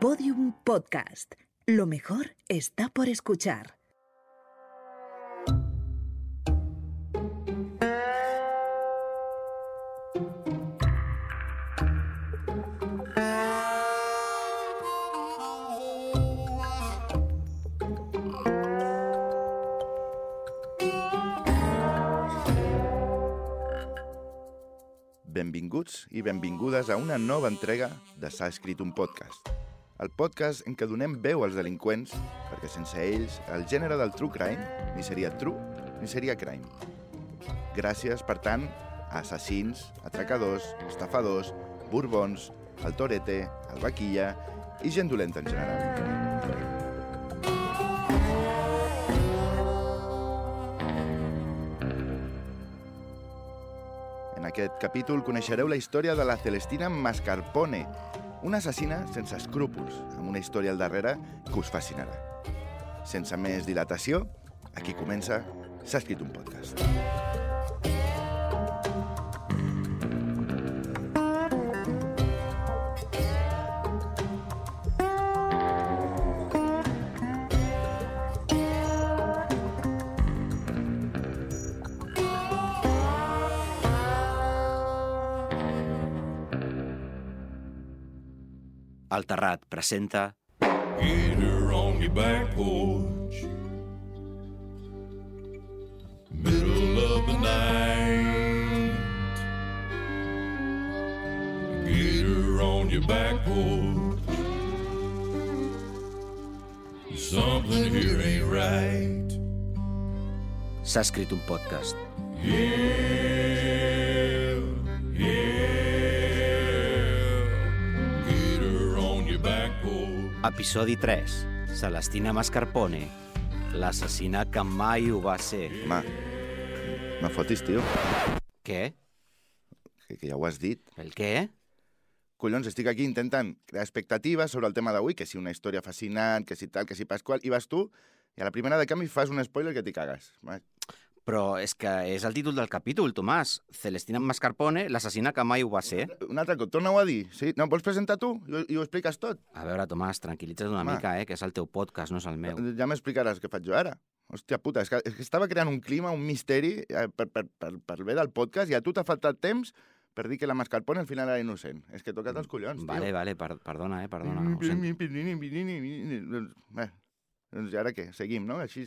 Podium Podcast. Lo mejor está por escuchar. Benvinguts i benvingudes a una nova entrega de S'ha escrit un podcast. El podcast en què donem veu als delinqüents perquè sense ells el gènere del true crime ni seria true ni seria crime. Gràcies, per tant, a assassins, atracadors, estafadors, borbons, el torete, el vaquilla i gent dolenta en general. En aquest capítol coneixereu la història de la Celestina Mascarpone, una assassina sense escrúpols, amb una història al darrere que us fascinarà. Sense més dilatació, aquí comença S'ha escrit un podcast. El Terrat presenta Get her on your back porch. Middle of the night. Get her on your back porch. Something here ain't right. S'ha escrit un podcast. Yeah, Episodi 3. Celestina Mascarpone, l'assassina que mai ho va ser. Ma, me fotis, tio, Què? que, que ja ho has dit. El què? Collons, estic aquí intentant crear expectatives sobre el tema d'avui, que si una història fascinant, que si tal, que si pasqual, i vas tu, i a la primera de canvi fas un spoiler que t'hi cagues. Va, Però és que és el títol del capítol, Tomàs. Celestina Mascarpone, l'assassina que mai ho va ser. Un altre cop, torna-ho a dir. Sí? No, vols presentar tu i, ho- i ho expliques tot? A veure, Tomàs, tranquil·litza't una Home. mica, eh, que és el teu podcast, no és el meu. Ja m'explicaràs què faig jo ara. Hòstia puta, és que, és que estava creant un clima, un misteri eh, per, per, per, per bé del podcast i a tu t'ha faltat temps per dir que la mascarpone al final era innocent. És que toca't els collons, Vale, tio. vale, per, perdona, eh, perdona. Ho sento. Doncs, doncs i ara què? Seguim, no? Així...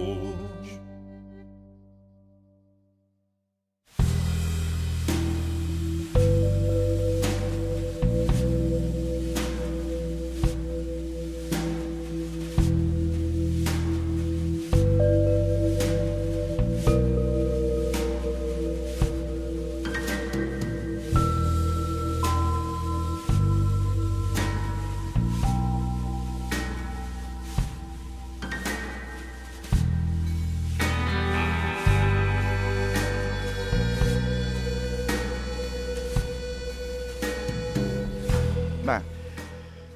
Va.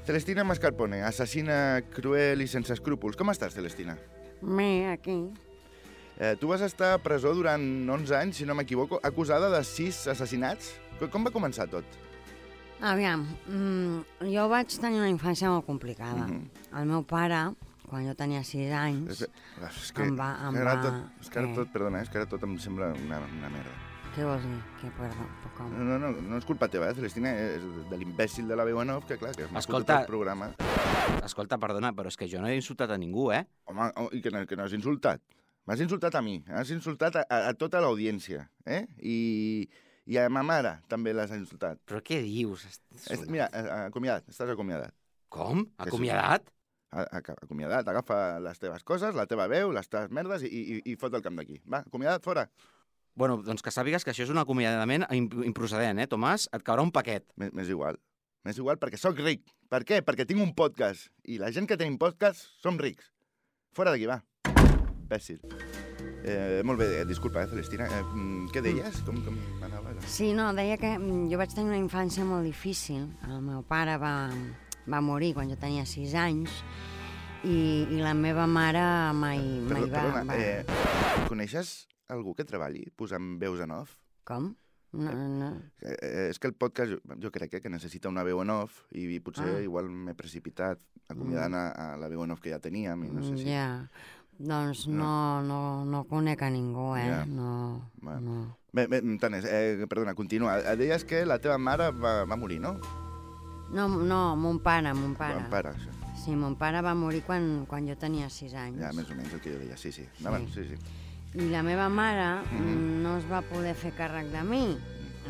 Celestina Mascarpone, assassina cruel i sense escrúpols. Com estàs, Celestina? Me, aquí. Eh, tu vas estar a presó durant 11 anys, si no m'equivoco, acusada de 6 assassinats. Co- Com va començar tot? Aviam, mm, jo vaig tenir una infància molt complicada. Mhm. El meu pare, quan jo tenia 6 És, anys, és que, Em va- em és que ara va- tot, és que ara eh. tot, perdona, és que ara tot em sembla una, una merda. Què vols dir? Que, perdó, com? No, no, no, no és culpa teva, eh, Celestina, és de l'imbècil de la veu en off, que clar, que m'ha fotut Escolta. el programa. Escolta, perdona, però és que jo no he insultat a ningú, eh? Home, oh, i que no, que no has insultat. M'has insultat a mi, has insultat a, a, a tota l'audiència, eh? I, I a ma mare també l'has insultat. Però què dius? És, mira, eh, acomiadat, estàs acomiadat. Com? Acomiadat? Acomiadat, agafa les teves coses, la teva veu, les teves merdes i, i, i fot el camp d'aquí. Va, acomiadat, fora. Bueno, doncs que sàpigues que això és un acomiadament imp- improcedent, eh, Tomàs? Et caurà un paquet. M'és igual. M'és igual perquè sóc ric. Per què? Perquè tinc un podcast. I la gent que tenim podcast som rics. Fora d'aquí, va. Imbècil. Eh, molt bé, eh, disculpa, eh, Celestina. Eh, mm, què deies? Com, com anava? Sí, no, deia que mm, jo vaig tenir una infància molt difícil. El meu pare va, va morir quan jo tenia 6 anys i, i la meva mare mai, mai Perdó, va... perdona, va... eh, coneixes algú que treballi posant veus en off? Com? No, no. Eh, eh, és que el podcast jo, jo crec eh, que necessita una veu en off i, i potser Ah. igual m'he precipitat acomiadant a, a la veu en off que ja teníem i no sé si... Ja, doncs no, no, no conec a ningú, eh? Ja. No, Bueno. no. Bé, bé, tant és, eh, perdona, continua. Eh, Deies que la teva mare va, va morir, no? No, no, mon pare, mon pare. Bon pare, això. Sí, mon pare va morir quan, quan jo tenia 6 anys. Ja, més o menys el que jo deia, sí, sí. Endavant, sí, sí. I la meva mare Mhm. no es va poder fer càrrec de mi,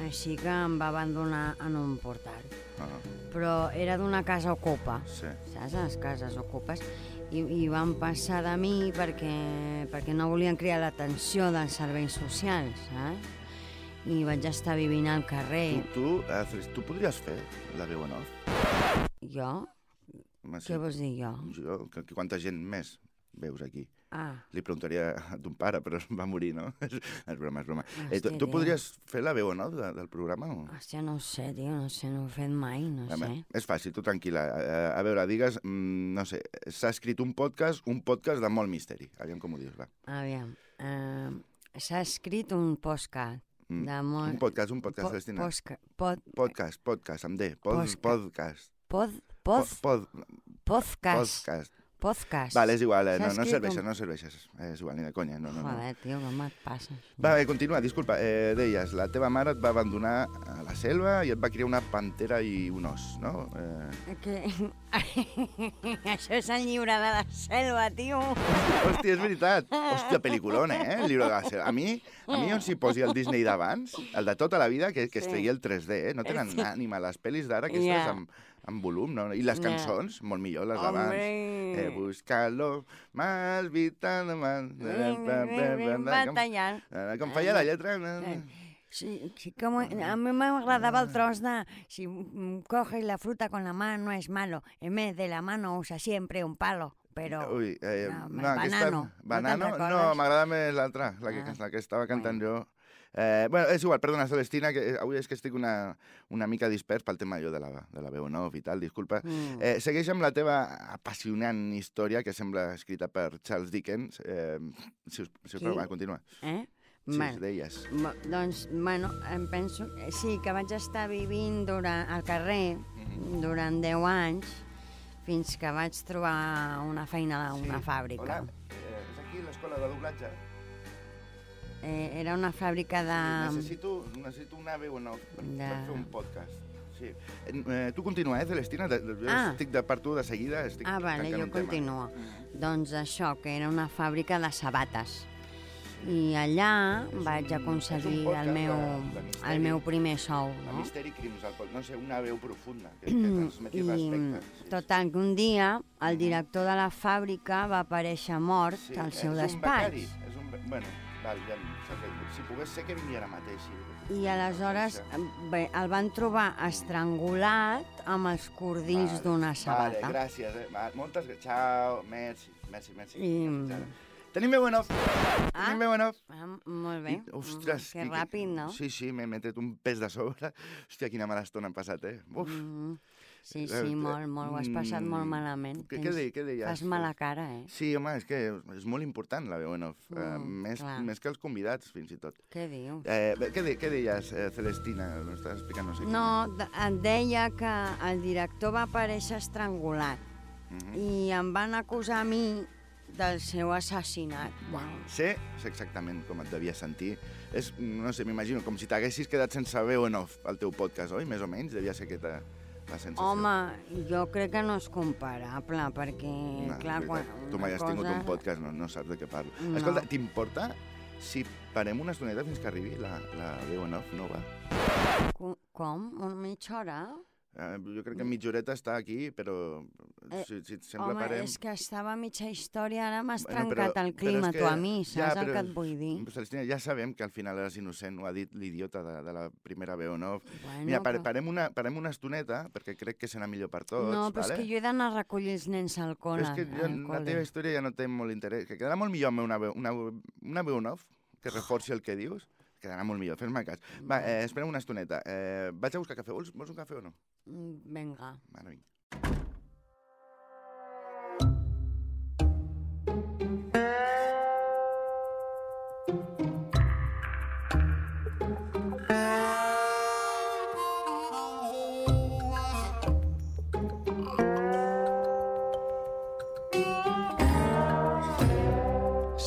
així que em va abandonar en un portal. Ah, Però era d'una casa ocupa, sí. saps? Les cases ocupes. I, i van passar de mi perquè, perquè no volien cridar l'atenció dels serveis socials, saps? I vaig estar vivint al Tu, carrer. tu, eh, Celis, tu podries fer la veu en off? Jo? Home, sí. Què vols dir jo? Jo, que, que quanta gent més veus aquí? Ah, Li preguntaria a ton pare, però va morir, no? És, broma, és broma. Eh, tu, Hòstia, tu podries fer la veu off de, del programa? O? hòstia, no ho sé, tio, no sé, no ho he fet mai, no Home, sé. és fàcil, tu tranquil·la. A, a veure, digues, mm, no sé, s'ha escrit un podcast, un podcast de molt misteri. Aviam com ho dius, va. Aviam, eh, s'ha escrit un postcat Mm. de molt... Un podcast, un podcast, po- Celestina. posca- pod, Podcast, podcast, amb D. Pod, podcast. pod, Pod, pod, pod, podcast, podcast. Podcast. Vale, és igual, eh? no, no serveixes, com- no serveixes. Eh, És igual, ni de conya, no, no. no. Joder, tio, com et passa? Va, bé, continua, disculpa. Eh, deies, la teva mare et va abandonar a la selva i et va criar una pantera i un os, no? Eh... Que... Això és el llibre de la selva, tio. Hòstia, és veritat. Hòstia, pel·liculona, eh? El llibre de la selva. A mi, a mi on s'hi posi el Disney d'abans, el de tota la vida, que, que es Sí. tregui el 3D, eh? No tenen Sí. ànima. Les pel·lis d'ara, aquestes Ja. amb, amb volum, no? I les cançons, molt millor les d'abans. Eh, buscalo más vital, más... Batallant. Com feia la lletra... Eh, Sí, sí, como, a mí me agradaba el tros de si coges la fruta con la mano es malo, en vez de la mano usa siempre un palo, però... Ui, eh, No, no, aquesta... banano. No Banano? No, m'agrada més l'altra, la, que, Ah. la que estava cantant jo. Eh, bueno, és igual, perdona, Celestina, que eh, avui és que estic una, una mica dispers pel tema jo de la, de la veu off i tal, disculpa. Mm. Eh, segueix amb la teva apassionant història, que sembla escrita per Charles Dickens. Eh, si us, si us Sí? va, continua. Eh? Sí, Bueno, deies. Doncs, bueno, em penso... eh, Sí, que vaig estar vivint durant, al carrer Mhm. durant 10 anys fins que vaig trobar una feina a una Sí. fàbrica. Hola, eh, és aquí l'escola de doblatge? Eh, era una fàbrica de... Necessito, necessito una veu en off per, per de- fer un podcast. Sí. Eh, tu continua, eh, Celestina? De, de, Ah. estic de part tu de seguida. Estic Ah, vale, jo un continuo. Doncs això, que era una fàbrica de sabates. I allà vaig aconseguir podcast el meu, de- de misteri. el meu primer sou, El no? misteri crims, el, no sé, una veu profunda que, que transmeti I respecte. Sí. total, que un dia el director de la fàbrica va aparèixer mort Sí, al seu és un becari, despatx. és un... Bueno, val, ja, que, si pogués ser que vingui ara mateix. Sí. I aleshores bé, el van trobar estrangulat amb els cordills Vale, d'una Vale, sabata. gràcies. Eh? Moltes gràcies. Ciao, merci, merci, merci. I-. Tenim veu en off. Ah. Tenim veu en off. Ah, molt bé. I, ostres, que ràpid, no? Sí, sí, m'he tret un pes de sobre. Hòstia, quina mala estona hem passat, eh? Uf. Mm, sí, Eh, sí, molt, molt. Ho has passat molt mm, malament. què- què deia- què deies? Fas mala cara, eh? Sí, home, és que és molt important la veu en off. Mm, uh, Mm, més, clar. més que els convidats, fins i tot. Què dius? Eh, què, de, què deies, eh, Celestina? M'estàs explicant, no sé. No, et deia que el director va aparèixer estrangulat Uh -huh. i em van acusar a mi del seu assassinat. Bueno, Sé, sé exactament com et devia sentir. És, no sé, m'imagino, com si t'haguessis quedat sense veu en off al teu podcast, oi? Més o menys, devia ser aquesta la sensació. home, jo crec que no és comparable, perquè, No, clar, quan... Tu mai has tingut cosa- un podcast, no, no saps de què parlo. No. Escolta, t'importa si parem una estoneta fins que arribi la, la veu en off nova? Co- Com? Una mitja hora? Eh, jo crec que mitja horeta està aquí, però Eh, si, si et sembla Home, parem... és que estava mitja història, ara m'has Bueno, trencat però- el clima, és tu a mi, ja, saps el però- que et vull dir? Celestina, ja sabem que al final eres innocent, ho ha dit l'idiota de, de la primera veu, no? Bueno, Mira, pare, però- parem, una, parem una estoneta, perquè crec que serà millor per tots, no, però vale? és que jo he d'anar a recollir els nens al Però col·le. és que jo, la teva història ja no té molt interès. Que quedarà molt millor amb una veu, una, una veu off, que reforci el que dius. Quedarà molt millor, fes-me cas. Va, eh, esperem una estoneta. Eh, vaig a buscar cafè. Vols, vols un cafè o no? Mm, Vinga. Ara vinc.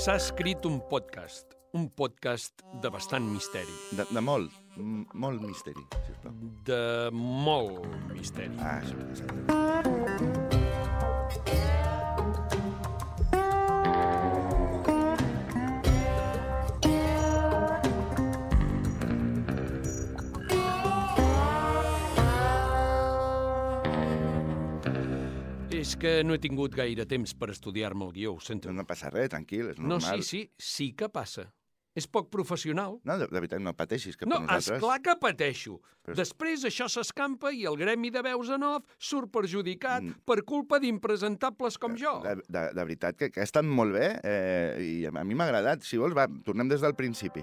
S'ha escrit un podcast, un podcast de bastant misteri, De, de molt, molt misteri, sisplau. de molt misteri. Ah, això, exacte. És que no he tingut gaire temps per estudiar-me el guió, ho sento. No, no passa res, tranquil, és No, normal. sí, sí, sí que passa. És poc professional. No, de, de veritat, no pateixis, que No, per nosaltres... esclar que pateixo. Però- Després això s'escampa i el gremi de veus en off surt perjudicat Mm. per culpa d'impresentables com jo. De, de, de veritat, que, que ha estat molt bé eh, i a mi m'ha agradat. Si vols, va, tornem des del principi.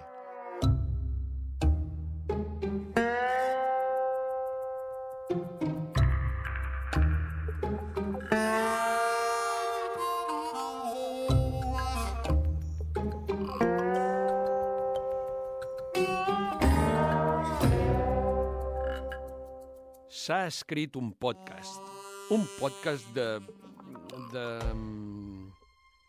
S'ha escrit un podcast. Un podcast de... de...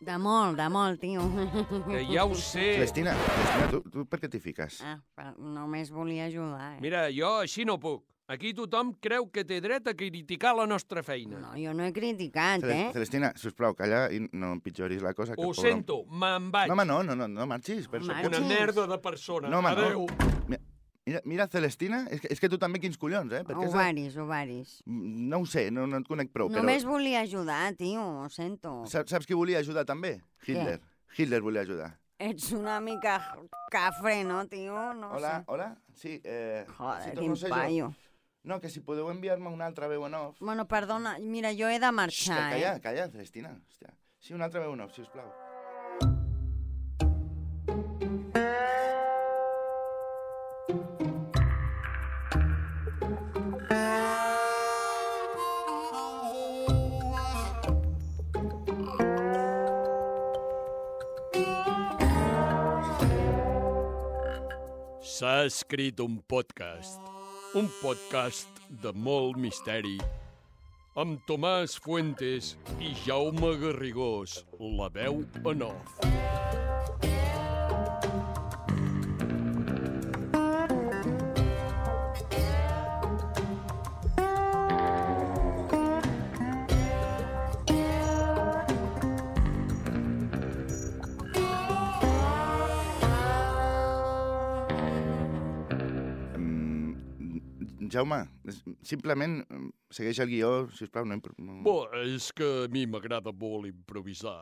De molt, de molt, tio. que ja ho sé. Celestina, Celestina tu, tu per què t'hi fiques? Ah, però només volia ajudar, eh? Mira, jo així no puc. Aquí tothom creu que té dret a criticar la nostra feina. No, jo no he criticat, Cele- eh? Celestina, sisplau, calla i no empitjoris la cosa. Que Ho pobre- sento, me'n vaig. No, home, no, no, no, no marxis. Per Home, sort. Una Marxis. merda de persona. No, home, no. Mira, mira, Celestina, és que, és que tu també quins collons, eh? Perquè és de- Ovaris, ovaris. No ho sé, no, no et conec prou, Només però... volia ajudar, tio, ho sento. Saps, saps qui volia ajudar també? Hitler. Hitler volia ajudar. Ets una mica cafre, no, tio? No hola, sé. hola? Sí, eh... Joder, si quin torno a ser jo. paio. No, que si podeu enviar-me una altra veu en off... Bueno, perdona, mira, jo he de Xxt, marxar, calla, eh? calla, Celestina. Hòstia. Sí, una altra veu en off, sisplau. S'ha escrit un podcast. Un podcast de molt misteri. Amb Tomàs Fuentes i Jaume Garrigós, la veu en off. Jaume, simplement mm, segueix el guió, sisplau. No, impro- no... Bo, és que a mi m'agrada molt improvisar.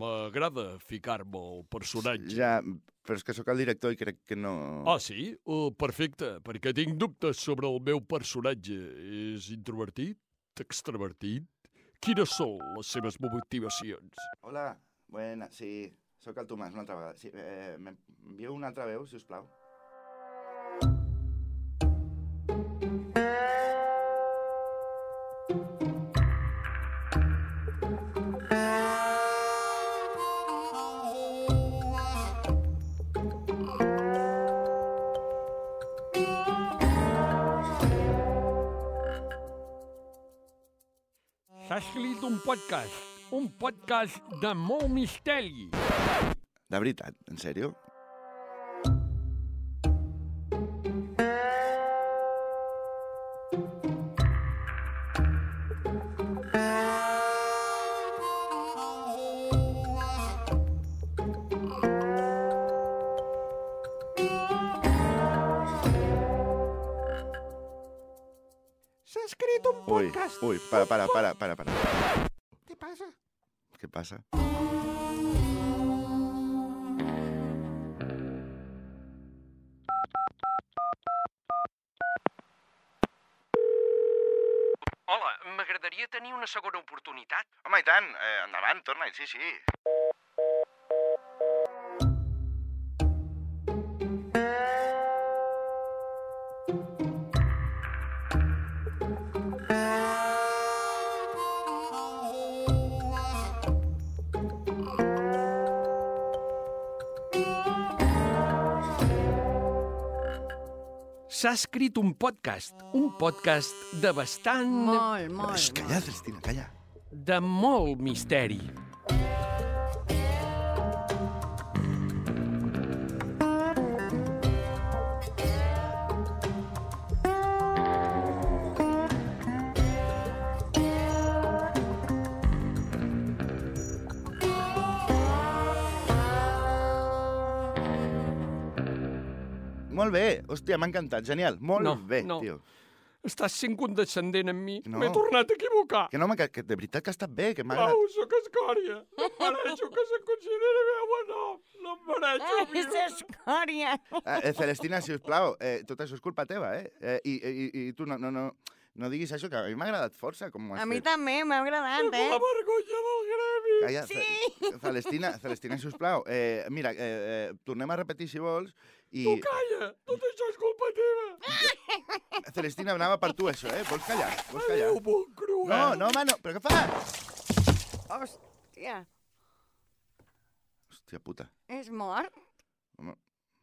M'agrada ficar-me al personatge. Ja, però és que sóc el director i crec que no... Ah, sí? Uh, perfecte, perquè tinc dubtes sobre el meu personatge. És introvertit? Extravertit? Quines són les seves motivacions? Hola, buena, sí, sóc el Tomàs, una altra vegada. Sí, eh, M'envieu una altra veu, si us plau. S'ha escrit un podcast, un podcast de molt misteri. De veritat, en sèrio? Ui, para, para, para, para, para. Què passa? Què passa? Hola, m'agradaria tenir una segona oportunitat. Home, i tant, eh, endavant, torna-hi, sí, sí. S'ha escrit un podcast, un podcast de bastant... Molt, molt, Xxt, calla, Celestina, calla. de molt misteri. Molt bé, hòstia, m'ha encantat, genial. Molt No, bé, no. tio. Estàs sent condescendent amb mi. No. M'he tornat a equivocar. Que no, home, que, que de veritat que ha estat bé, que m'ha agradat. Au, sóc escòria. No em mereixo que se consideri meu no. No em mereixo. Ai, és escòria. Eh, eh, Celestina, si us plau, eh, tot això és culpa teva, eh? eh i, i, I tu no, no, no, no diguis això, que a mi m'ha agradat força com ho has A mi fet. també m'ha agradat, eh? La vergonya del gremi. Calla, Ce- Celestina, Celestina, si us plau. Eh, mira, eh, eh, tornem a repetir si vols. I... Tu calla. Tot això és culpa teva. Celestina, anava per tu, això, eh? Vols callar? Vols callar? Adéu, bon cruel. No, no, home, no. Però què fas? Hòstia, Hòstia puta. és mort?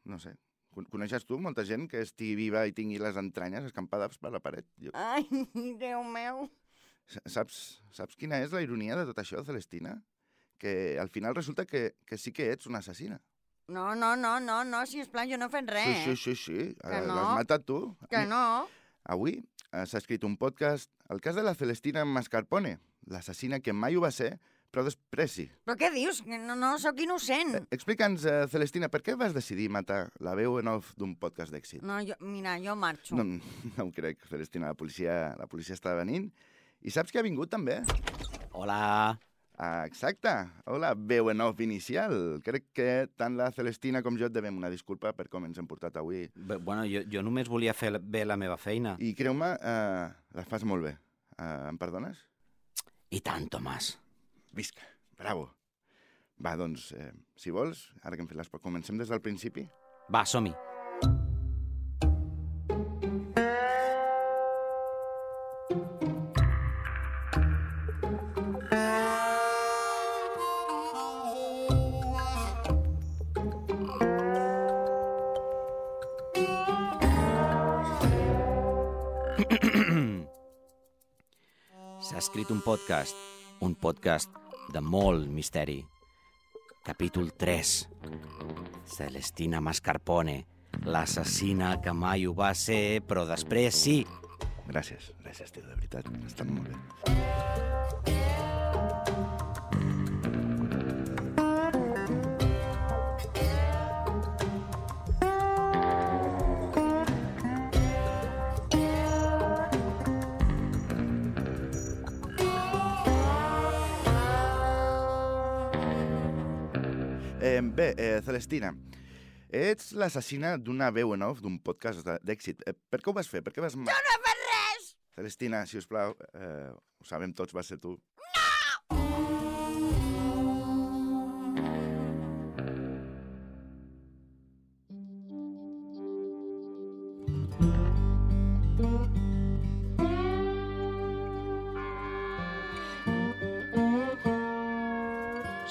No sé. Con- Coneixes tu molta gent que estigui viva i tingui les entranyes escampades per la paret? Jo... Ai, Déu meu. Saps, saps quina és la ironia de tot això, Celestina? Que al final resulta que, que sí que ets una assassina. No, no, no, no, no, sisplau, jo no he fet res. Sí, sí, sí, sí. Que Eh, no. L'has matat tu. Que no. Avui eh, s'ha escrit un podcast, el cas de la Celestina Mascarpone, l'assassina que mai ho va ser, però després sí. Però què dius? Que No, no, sóc innocent. Eh, Explica'ns, eh, Celestina, per què vas decidir matar la veu en off d'un podcast d'èxit? No, jo, mira, jo marxo. No, no ho crec, Celestina, la policia, la policia està venint. I saps que ha vingut també? Hola. Ah, exacte. Hola, veu en off inicial. Crec que tant la Celestina com jo et devem una disculpa per com ens hem portat avui. Bé, Bueno, jo, jo només volia fer bé la meva feina. I creu-me, eh, la fas molt bé. Eh, em perdones? I tant, Tomàs. Visca, bravo. Va, doncs, eh, si vols, ara que hem fet les... Comencem des del principi? Va, som-hi. S'ha escrit un podcast, un podcast de molt misteri. Capítol 3. Celestina Mascarpone, l'assassina que mai ho va ser, però després sí. Gràcies, gràcies, tio, de veritat. Estat molt bé. Eh, bé, eh, Celestina, ets l'assassina d'una veu en off d'un podcast d'èxit. Eh, per què ho vas fer? Per què vas... Jo no he fet res! Celestina, si us plau, eh, ho sabem tots, va ser tu.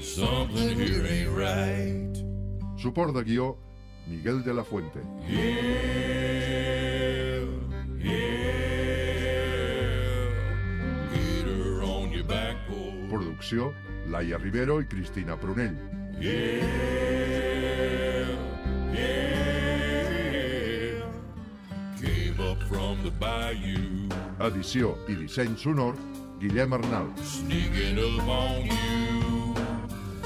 Something here ain't right. Su de guió, Miguel de la Fuente. Yeah, yeah, get her on your back, oh. Producció, Laia Rivero i Cristina Prunell. Yeah, yeah, came up from the bayou. Edició i disseny sonor, Guillem Arnal. Sneaking up on you.